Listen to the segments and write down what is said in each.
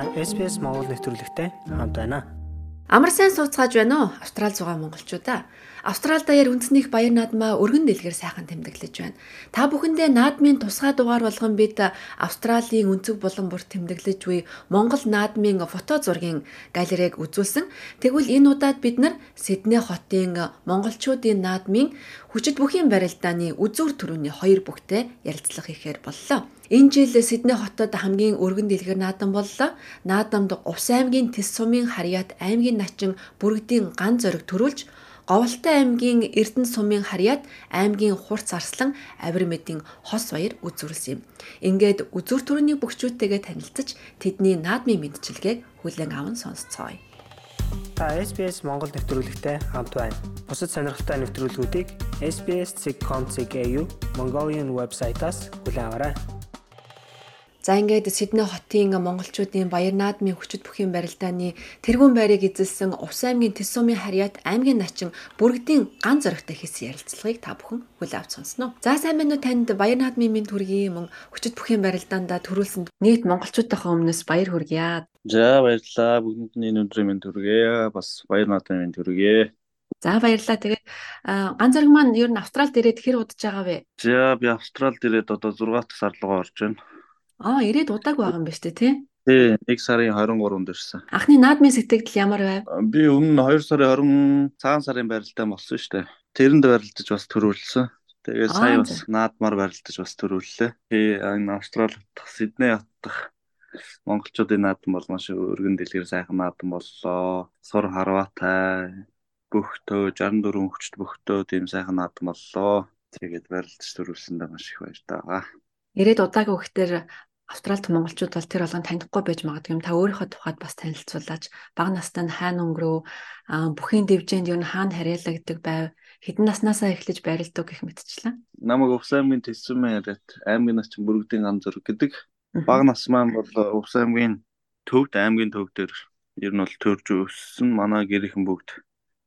Та SPS Монгол нэвтрүүлэгтэй хамт байна. Амар сайн сууцгааж байна уу? Австрал зугаа монголчуудаа. Австрал даяар үндэснийх баяр наадмаа өргөн дэлгэр сайхан тэмдэглэж байна. Та бүхэндээ наадмын тусгай дугаар болгон бид Австралийн өнцөг булан бүр тэмдэглэж буй Монгол наадмын фото зургийн галерег үзүүлсэн. Тэгвэл энэ удаад бид нар Сидней хотын монголчуудын наадмын хүчит бүхийн барилдааны үзүүр төрөний хоёр бүхтэй ярилцлага хийхээр боллоо. Энэ жил Сидней хотод хамгийн өргөн дэлгэр наадам боллоо. Наадамд Увс аймгийн Тэс сумын Харьяат аймгийн начин бүргэдийн ган зориг төрүүлж Говьлтай аймгийн Эрдэнэ сумын Харьяат аймгийн Хурц Арслан Авир мэдийн хос баяр үзүүлсэн юм. Ингээд үзүүр төрөний бөхчүүдтэйгээ танилцаж тэдний наадмын мэдчилгээг хүлээн аван сонсцгоё. Та SBS Монгол нэвтрүүлэгтэй хамт байна. Бусад сонирхолтой нэвтрүүлгүүдийг SBS.com.cg Mongolian вебсайтаас хүлээн аваарай. За ингээд Сидней хотын монголчуудын баяр наадмын хүчит бүхийн барилдааны тэргүүн байрыг эзэлсэн Увс аймгийн Тэсумын харьяат аймгийн начин бүргэдийн ган зөрөгтэй хийсэн ярилцлагыг та бүхэн хүлээ авч сонсноо. За сайн байна уу танд баяр наадмын минь төргийн мөн хүчит бүхийн барилдаанда төрүүлсэн нийт монголчуудынхаа өмнөөс баяр хүргье. За баярлалаа. Бүгдэнд нь энэ өдрийн минь төргөө. Бас баяр наадмын минь төргөө. За баярлалаа. Тэгээд ган зэрэг маань ер нь Австралид ирээд хэр удаж байгаа вэ? За би Австралид ирээд одоо 6 дахь сар руугаа орж байна. Аа, ирээд удааг байгаа юм шүү дээ, тий? Тий, 1 сарын 23-нд ирсэн. Анхны наадмын сэтгэл ямар байв? Би өмнө нь 2 сарын 20 цагаан сарын барилдаа болсон дээ. Тэрэнд барилдаж бас төрүүлсэн. Тэгээ сая бас наадмаар барилдаж бас төрүүллээ. Тий, энэ Австрали дахь Сидней хотдох монголчуудын наадам бол маш өргөн дэлгэр сайхан наадам боллоо. Сур харваатай бөхтөө 64 хүчт бөхтөө тийм сайхан наадам боллоо. Тэгээд барилдаж төрүүлсэндээ маш их баяртай байгаа. Ирээд удааг өгөхтөр Австралид монголчууд бол тэр болгон танихгүй байж магадгүй юм. Та өөрийнхөө тухайд бас танилцуулаач. Бага настай нь хаана өнгөрөв? Бүхийн дэвжээнд юу хаана харьяалагддаг байв? Хэдэн наснаасаа эхлэж байралдаг гэх мэтчлээ. Намайг Увс аймгийн Тэсвэн яриад аймгийн начин бүрэгдийн ам зураг гэдэг. Бага нас маань бол Увс аймгийн төвд аймгийн төв дээр ер нь бол төрж өссөн. Манай гэрийнхэн бүгд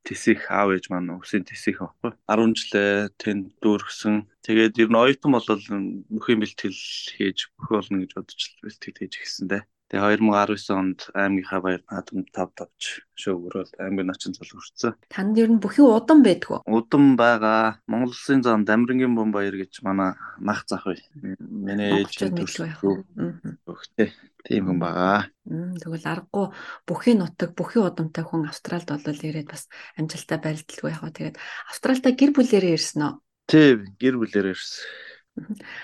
тэсих аав ээж маань өсийн тэсих байхгүй 10 жилээ тэнд дүүргсэн Тэгээд ер нь оюутан бол бүхэн бэлтгэл хийж бүх болно гэж бодож бэлтгэл хийж гисэн дээ. Тэгээ 2019 онд аймгийнхаа баяр наадам 5 тавч шөөгөрөөл аймгийн начин цол хүрсэн. Танд ер нь бүхий удам байдгүй. Удам байгаа. Монгол Улсын зам Дамирнгийн бом баяр гэж манай нах зах бай. Миний ээж төлөвтэй. Тийм хүн байгаа. Тэгвэл аргагүй бүхий нутаг, бүхий удамтай хүн Австралид бол ирээд бас амжилттай барилдалгүй яхаа. Тэгээд Австралидаа гэр бүлээрээ ирсэн үү? Тийм, гэр бүлээр ирсэн.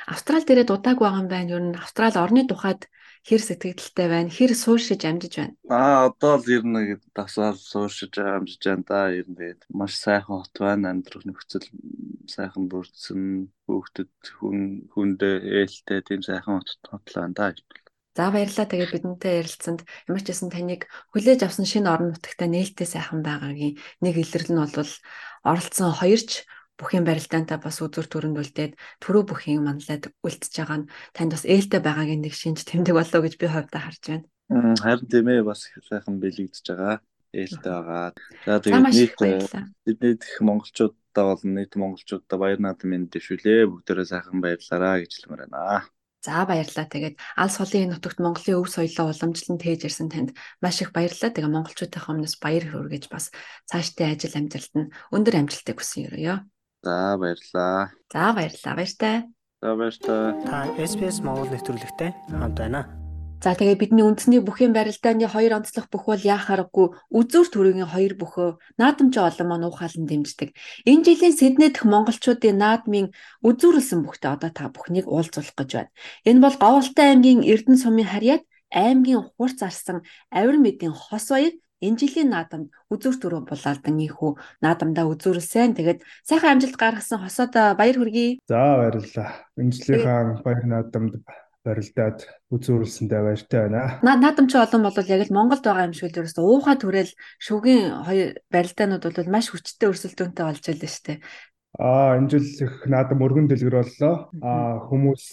Австрал дээрээ дудааг байгаа юм байна. Ер нь Австрал орны тухайд хэр сэтгэлдэлтэй байна? Хэр сууршиж амжиж байна? Аа, одоо л ер нь дасаал сууршиж амжиж байна да. Ер нь тэгээд маш сайхан хот байна. Амьдрах нөхцөл сайхан бүрдсэн. Хүүхдэд хүн хүндээ ээлтэй тийм сайхан хот хотлоо да. За баярлалаа. Тэгээд бидэнтэй ярилцсанд ямар ч байсан таныг хүлээж авсан шинэ орон нутагтай нээлттэй сайхан байгаагийн нэг илрэл нь бол оролцсон хоёрч бүхийн барилдаантай бас үзүр төрөнд үлдээд түрүү бүхийн манлаад үлдчихэж байгаа нь танд бас ээлтэй байгаагийн нэг шинж тэмдэг болоо гэж би хувьдаа харж байна. Харин тийм ээ бас сайхан бэлэгдэж байгаа. Ээлтэй байгаа. За тэгээд нийт бидний дэх монголчуудаа болон нийт монголчуудаа баяр наадам энд дэвшүүлээ. Бүгдээрээ сайхан баярлаараа гэж хэлмээр байна. За баярлалаа. Тэгээд алс холын нутагт Монголын өв соёлоо уламжлан тээж ирсэн танд маш их баярлалаа. Тэгээ монголчуудынхаа өмнөөс баяр хүргэж бас цаашдын ажил амжилт нь өндөр амжилтыг хүсэн ёо. За баярлаа. За баярлаа. Баяртай. За баяртай. Та SPS Монгол нэвтрүүлэгтэй хамт байна. За тэгээ бидний үндэсний бүхийн барилдааны хоёр онцлог бүх бол яах аргагүй үзүүр төрөгийн хоёр бөхөө наадамч олон маань уухаалan дэмждэг. Энэ жилийн Сидней дэх монголчуудын наадмын үзүүрлсэн бүхтэй одоо та бүхнийг уулзуулах гэж байна. Энэ бол Говьлтай аймгийн Эрдэнэ сумын харьяат аймгийн хурц арсан авир мэдийн хос баяр энэ жилийн наадамд үзүүр төрөө булаалдан ийхүү наадамдаа үзүүрлсэн. Тэгээд сайхан амжилт гаргасан хосоод баяр хүргэе. За баярлалаа. Энэ жилийнхаа баяр наадамд барилдаад үзүүрлсэндээ баяртай байна. Наадамч олон бол яг л Монголд байгаа юм шиг л ерөөсөө уухай төрөл шүгийн хоёр барилдаанууд бол маш хүчтэй өрсөлдөөнтэй болж байлаа шүү дээ. Аа энэ жил их наадам өргөн дэлгэр боллоо. Аа хүмүүс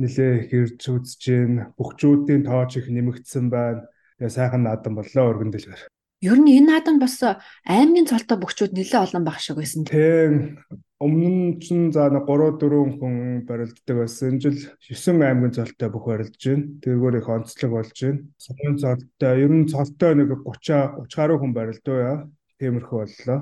нэлээ хэрж үзэж гин бөхчүүдийн тооч их нэмэгдсэн байна. Тэгээ сайхан наадам боллоо өргөн дэлгэр. Ер нь энэ наадам бас аймгийн цолтой бөхчүүд нэлээд олон баг шиг байсан. Тийм. Өмнө нь ч за 3 4 хүн барилддаг байсан. Жил 9 аймгийн цолтой бүх барилдаж байна. Тэргээр их онцлог болж байна. Сумын цолтой ер нь цолтой нэг 30 30 гаруй хүн барилдав. Тиймэрхүү боллоо.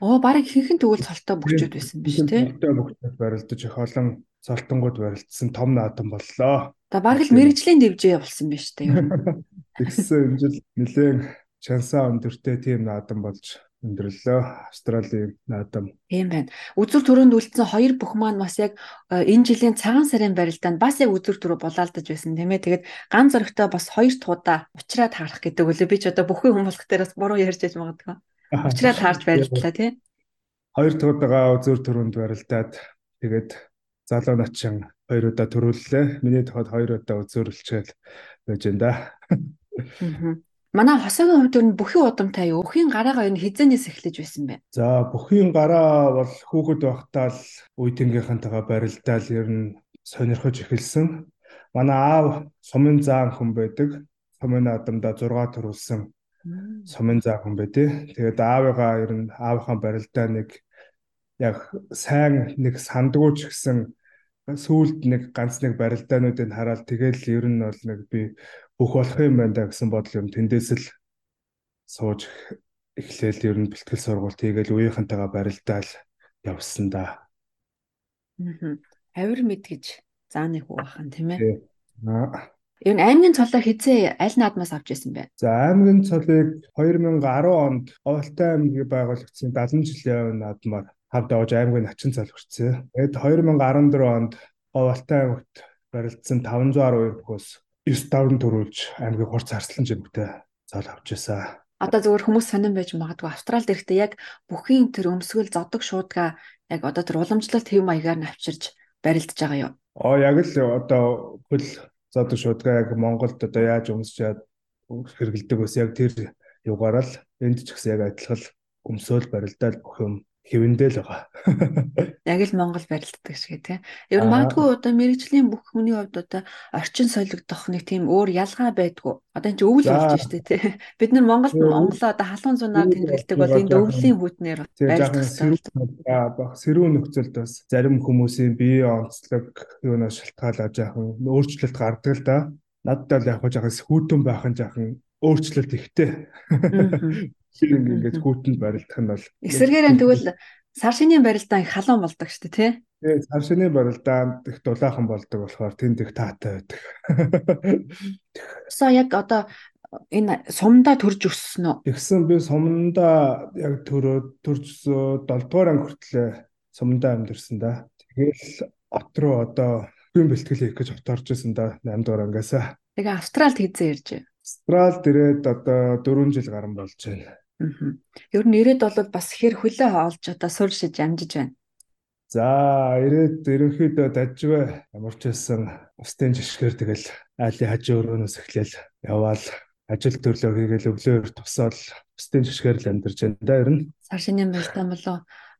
Оо барыг ихэнх нь тэгвэл цолтой бөхчүүд байсан биш тий. Цолтой бөхчүүд барилдаж их олон цолтонгууд барилдсан том наадам боллоо. За бараг л мэрэгжлийн дэвжээ болсон биз дээ ер нь. Тэгсэн энэ жил нэлээд шансаа өндөртэй тийм наадам болж өндөрлөө. Австралийн наадам. Тийм байна. Үзүр төрөнд үлдсэн хоёр бүх маань бас яг э, энэ жилийн цагаан сарын барилдаанд бас яг үзүр төрөө булаалдаж байсан тийм ээ. Тэгээд ган зөрөгтэй бас хоёр туудаа уучраад харах гэдэг үлээ. Би ч одоо бүхэн хүмүүс дээр бас буруу ярьж яж магадгүй. Уучраад харж барилдлаа тийм. Хоёр туудагаа үзүр төрөнд барилдаад тэгээд залуу начин хоёр удаа төрүүллээ. Миний тохиолд хоёр удаа үзүүрлчээл байж энэ да. Манай хосоогийн хувьд нь бүхий удамтай юу? Өхийн гараагаа энэ хизэнээс эхлэж байсан бэ? За бүхийн гараа бол хүүхэд байхдаа л үе тэнгийнхэнтэйгээ барилдаал ер нь сонирхож эхэлсэн. Манай аав сумын заан хүн байдаг. Сумын наадамда 6 төрүүлсэн сумын заан хүн байдээ. Тэгээд аавыгаа ер нь аавынхаа барилдаа нэг яг сайн нэг сандгууч гэсэн сүүлд нэг ганц нэг барилдаануудыг хараад тэгэл ер нь бол нэг би бүх болох юм байна да гэсэн бодол юм тэндээс л сууж эхлээл ер нь бэлтгэл сургалт хийгээл үеийнхэнтэйгээ барилдаал явсан да. Аа. Авир мэд гэж зааны хүү бахан тийм ээ. Ер нь аймгийн цолоо хизээ аль наадмаас авч ирсэн бэ? За аймгийн цолыг 2010 онд Овалтай аймгийн байгуулагдсан 70 жилийн наадмаар хавд авч аймгийн начин хүртсэн. Тэгэд 2014 онд Овалтай аймагт барилдсан 512 бүхөөс 9 давн төрүүлж аймгийн хурц харслан жимгтэй зол авч байсан. Одоо зөвхөн хүмүүс сонирн байж магадгүй Австралид ирэхдээ яг бүхийн тэр өмсгөл зодог шуудгаа яг одоо тэр уламжлалт хэв маягаар нь авчирж барилдаж байгаа юу? Оо яг л одоо хөл зодог шуудгаа яг Монголд одоо яаж өмсчээд хэрэгэлдэг бас яг тэр югаараа л энд ч гэсэн яг адилхан өмсөөл барилдаал бүх юм хэвэндээ л байгаа. Яг л Монгол барилддаг шиг тийм. Ер нь магадгүй одоо мэрэгжлийн бүх хүний хувьд одоо орчин солигдох нэг тийм өөр ялгаа байдгүй. Одоо энэ өвөл болж штэ тийм. Бид нар Монголд Монголоо одоо халуун зунаар тэмдэглэдэг бол энд өвлийн хүүтнээр барилдах хэрэгтэй. Сэрүүн нөхцөлд бас зарим хүмүүсийн бие онцлог юунаас шалтгаалаад жаахан өөрчлөлт гардаг л да. Надад л яг жаахан хүүтэн байх нь жаахан өөрчлөлт ихтэй. Шиг ингээд хүүтэнд барилдах нь бол эсэргээрээ тэгвэл сар шинийн барилдаа их халуун болдог шүү дээ тий. Тэгээ сар шинийн барилдаанд их дулаахан болдог болохоор тэнд их таатай байдаг. So яг одоо энэ сумдаа төрж өссөн үү? Тэгсэн би сумдаа яг төрөө төрж 7 дугаар анги хүртлээ сумдаа амьдэрсэн да. Тэгэл от руу одоо хүн бэлтгэл хийх гэж оторж исэн да 8 дугаар ангиасаа. Тэгээ Австралид хийзээ ирж. Австралид ирээд одоо 4 жил гарсан болж байна. Ер нь ирээд бол бас хэр хөлөө олж одоо сууршиж амжиж байна. За ирээд ерөнхийдөө дажвэ ямар ч байсан устын жишгээр тэгэл айлын хажуу өрөөнөөс эхлээл яваал ажил төрлөө хийгээл өглөөр тусаал устын жишгээр л амьдарч байна да ер нь. Сар шинийн байлтаа болоо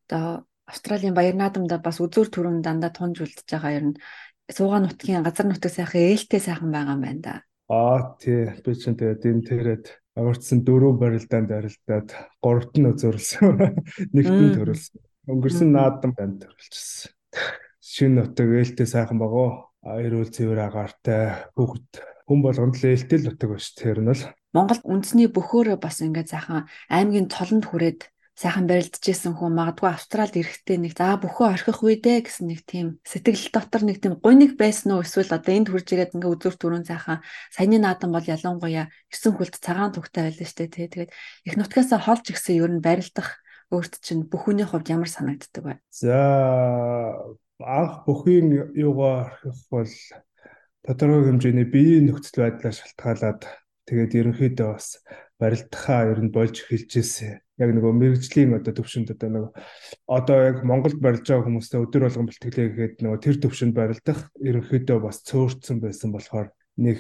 одоо Австралийн баяр наадамда бас үзүүр төрөнд дандаа тунж үлдэж байгаа ер нь суугаа нутгийн газар нутаг сайхан ээлтэй сайхан байгаа юм байна да. Аа тий би ч тэгээд энэ тэрэд Аварцсан дөрөв барилдаанд арилдаад гуравт нь зөрлсөн. Нэгт нь төрөлсөн. Өнгөрсөн наадам банд төрөлжсөн. Шинэ нутаг ээлтэй сайхан багуу. Эрүүл цэвэр агаартай хүүхэд хүн болгонд л ээлтэй л нутаг ба ш. Тэр нь бол Монголд үндэсний бөхөөрөө бас ингээд сайхан аймгийн цолонд хүрээд сайхан барилдажсэн хүн магадгүй Австралид ирэхдээ нэг за бөхөө орхих үедээ гэсэн нэг тийм сэтгэл дотор нэг тийм гуниг байсан уу эсвэл одоо энд хурж ирээд ингээ үзүр түрүүн сайхан саяны наадам бол ялангуяа 9 хүлт цагаан түгтэй байлаа штэ тий тэгээд их нутгаасаа холж гисэн ер нь барилдах өөрт чинь бүхүүний хувьд ямар санагддаг вэ? За анх бүхийн юугаар орхих бол тодорхой хэмжээний биеийн нөхцөл байдлаа шалтгаалаад тэгээд ерөнхийдөө бас барилдахаа ер нь болж эхэлж ирсэн яг нөгөө мэрэгжлийн одоо төвшөнд одоо нөгөө одоо яг Монголд барилж байгаа хүмүүстэй өдөр болгон бэлтгэлээ гэхэд нөгөө тэр төвшөнд барилдах ерөнхийдөө бас цөөрцсөн байсан болохоор нэг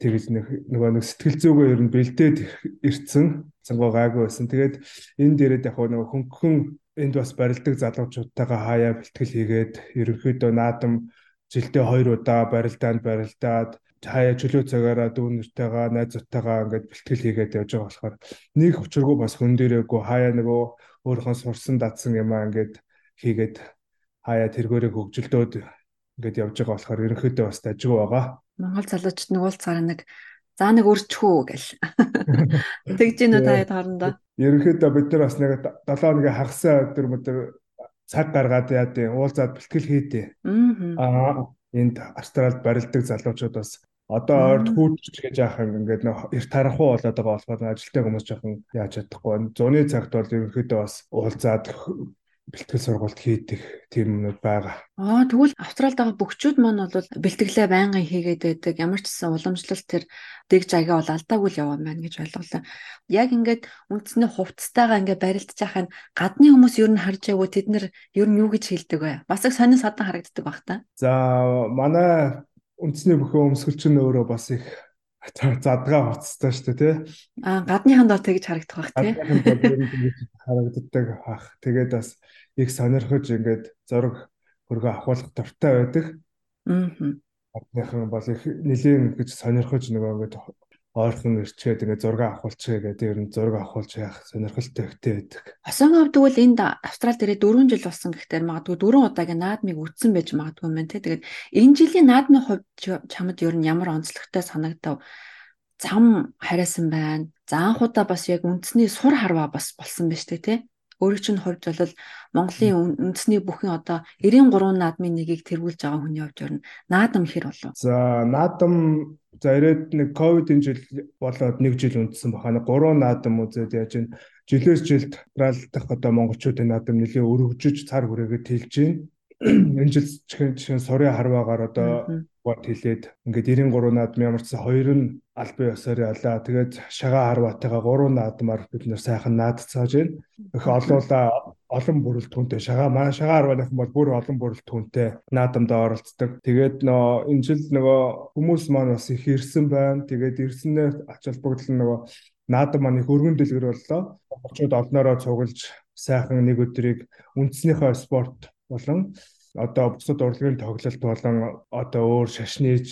тэгж нэг нөгөө нэг сэтгэл зүгөө ер нь бэлдээд ирсэн цангоо гайгүй байсан. Тэгээд энэ дээрээ яг нөгөө хөнгөн энд бас барилдаг залуучуудтайгаа хаяа бэлтгэл хийгээд ерөнхийдөө наадам жилдээ 2 удаа барилдаанд барилдаад хаяа чөлөө цагаараа дүүнэртэйгээ найз зуттайгаа ингээд бэлтгэл хийгээд явж байгаа болохоор нэг хүчрэггүй бас хүн дээрээгүй хаяа нөгөө өөрийнхөө сурсан датсан юмаа ингээд хийгээд хаяа тэргээрээ хөгжилдөөд ингээд явж байгаа болохоор ерөнхийдөө бас дажгүй байгаа. Монгол залуучууд нэг уулцаар нэг заа нэг өрчхүү гэл. Тэгж гин үү таад харна да. Ерөнхийдөө бид нар бас нэг 7 өдрийн хагасаа өдөр мөдөр цаг гаргаад яа дээ уулзаад бэлтгэл хийдэ. Аа энд австралд барилдаг залуучууд бас одоо ойрд хүүтч гэж яахын ингээд нөх эрт таранхуу болоод байгаа болохоор ажилтны хүмүүс жоохон яаж чадахгүй. Зуны цагт бол ерөнхийдөө бас уулзаад бэлтгэл сургалт хийдэг тийм юмнууд байгаа. Аа тэгвэл Австралид байгаа бөхчүүд маань бол бэлтгэлээ байнгын хийгээд байдаг. Ямар ч гэсэн уламжлалт тэр дэгж аяга бол алдаагүй л яваа байна гэж ойлголоо. Яг ингээд үндснээ хувцастайгаа ингээд барилдаж яхахын гадны хүмүүс ер нь харж яваа тэд нар ер нь юу гэж хэлдэг вэ? Бас их сонин садан харагддаг баг та. За манай үндэсний бүхэн өмсгөлч нь өөрөө бас их задгаа хуцтай шүү дээ тий. Аа гадныханд бол тэгж харагдах бах тий. харагддаг бах. Тэгээд бас их сонирхож ингээд зураг хөргөө авахлах дуртай байдаг. Аа. Гадныхан бол их нэлийн гэж сонирхож нөгөө ингээд ойрхон ирчээд ингээ зураг авахулчих гэдэг ер нь зураг авахулж яах сонирхолтой ихтэй байдаг. Асангийн хувьд бол энд Австрал дээрээ 4 жил болсон гэхдээ магадгүй 4 удаагийн наадмыг үтсэн байж магадгүй юм байна те. Тэгээд энэ жилийн наадмын хувьд чамд ер нь ямар онцлогтой санагдав? Зам хариасан байна. За анхудаа бас яг үндэсний сур харваа бас болсон шүү дээ те өөрөг чинь хувьд бол Монголын үндэсний бүхэн одоо 93 наадмын нэгийг тэргүүлж байгаа хүний хувьд ер нь наадам хэр болов? За наадам за ирээд нэг ковидын жил болоод нэг жил үндсэн бахана 3 наадам үзээд яаж ин жилээс жилд ралдах одоо монголчуудын наадам нэлээ өргөжөж цар хүрээгээ тэлж байна. Энэ жил чихэн сурын харваагаар одоо бод хилээд ингээд 93 наадам ямар ч хоёр нь албан ёсоор ялаа. Тэгээд шагаа харваатайгаа 3 наадмаар бид нэр сайхан наадцааж байна. Их олоола олон бүрэлд түнтэй шагаа маань шагаа харвааных бол бүр олон бүрэлд түнтэй наадамд оролцдог. Тэгээд нөө энэ жил нөгөө хүмүүс маань бас их ирсэн байна. Тэгээд ирсэнээ ач холбогдол нөгөө наадам маань их өргөн дэлгэр боллоо. Очоод олноороо цуглаж сайхан нэг өдрийг үндснийхээ спорт болон одоо бусад урлагийн тоглолт болон одоо өөр шашны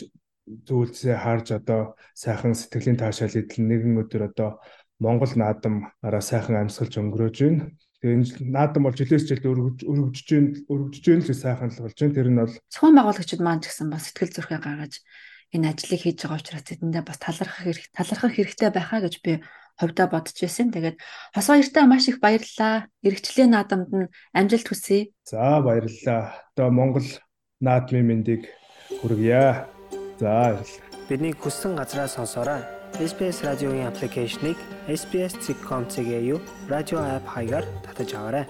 зүйлсээ харж одоо сайхан сэтгэлийн таашаал идэл нэгэн өдөр одоо Монгол наадам араа сайхан амьсгалж өнгөрөөж байна. Тэгээ энэ наадам бол жилээс жилд өргөж өргөжж гэн өргөжж гэн л сайхан л болж байна. Тэр нь бол цөөн байгуулагчид маань ч гэсэн бас сэтгэл зүрхээ гаргаж энэ ажлыг хийж байгаа учраас тэдэндээ бас талархах хэрэг талархах хэрэгтэй байхаа гэж би ховдоо бодож байсан. Тэгээд хос баяртай маш их баярлалаа. Иргэжлийн наадамд нь амжилт хүсье. За баярлалаа. Одоо Монгол наадмын мэндийг хүргье. За баярлалаа. Бидний хүссэн газраа сонсоораа. SBS радиогийн аппликейшнийг SBS.com.cg радио апп хаягаар татаж аваарай.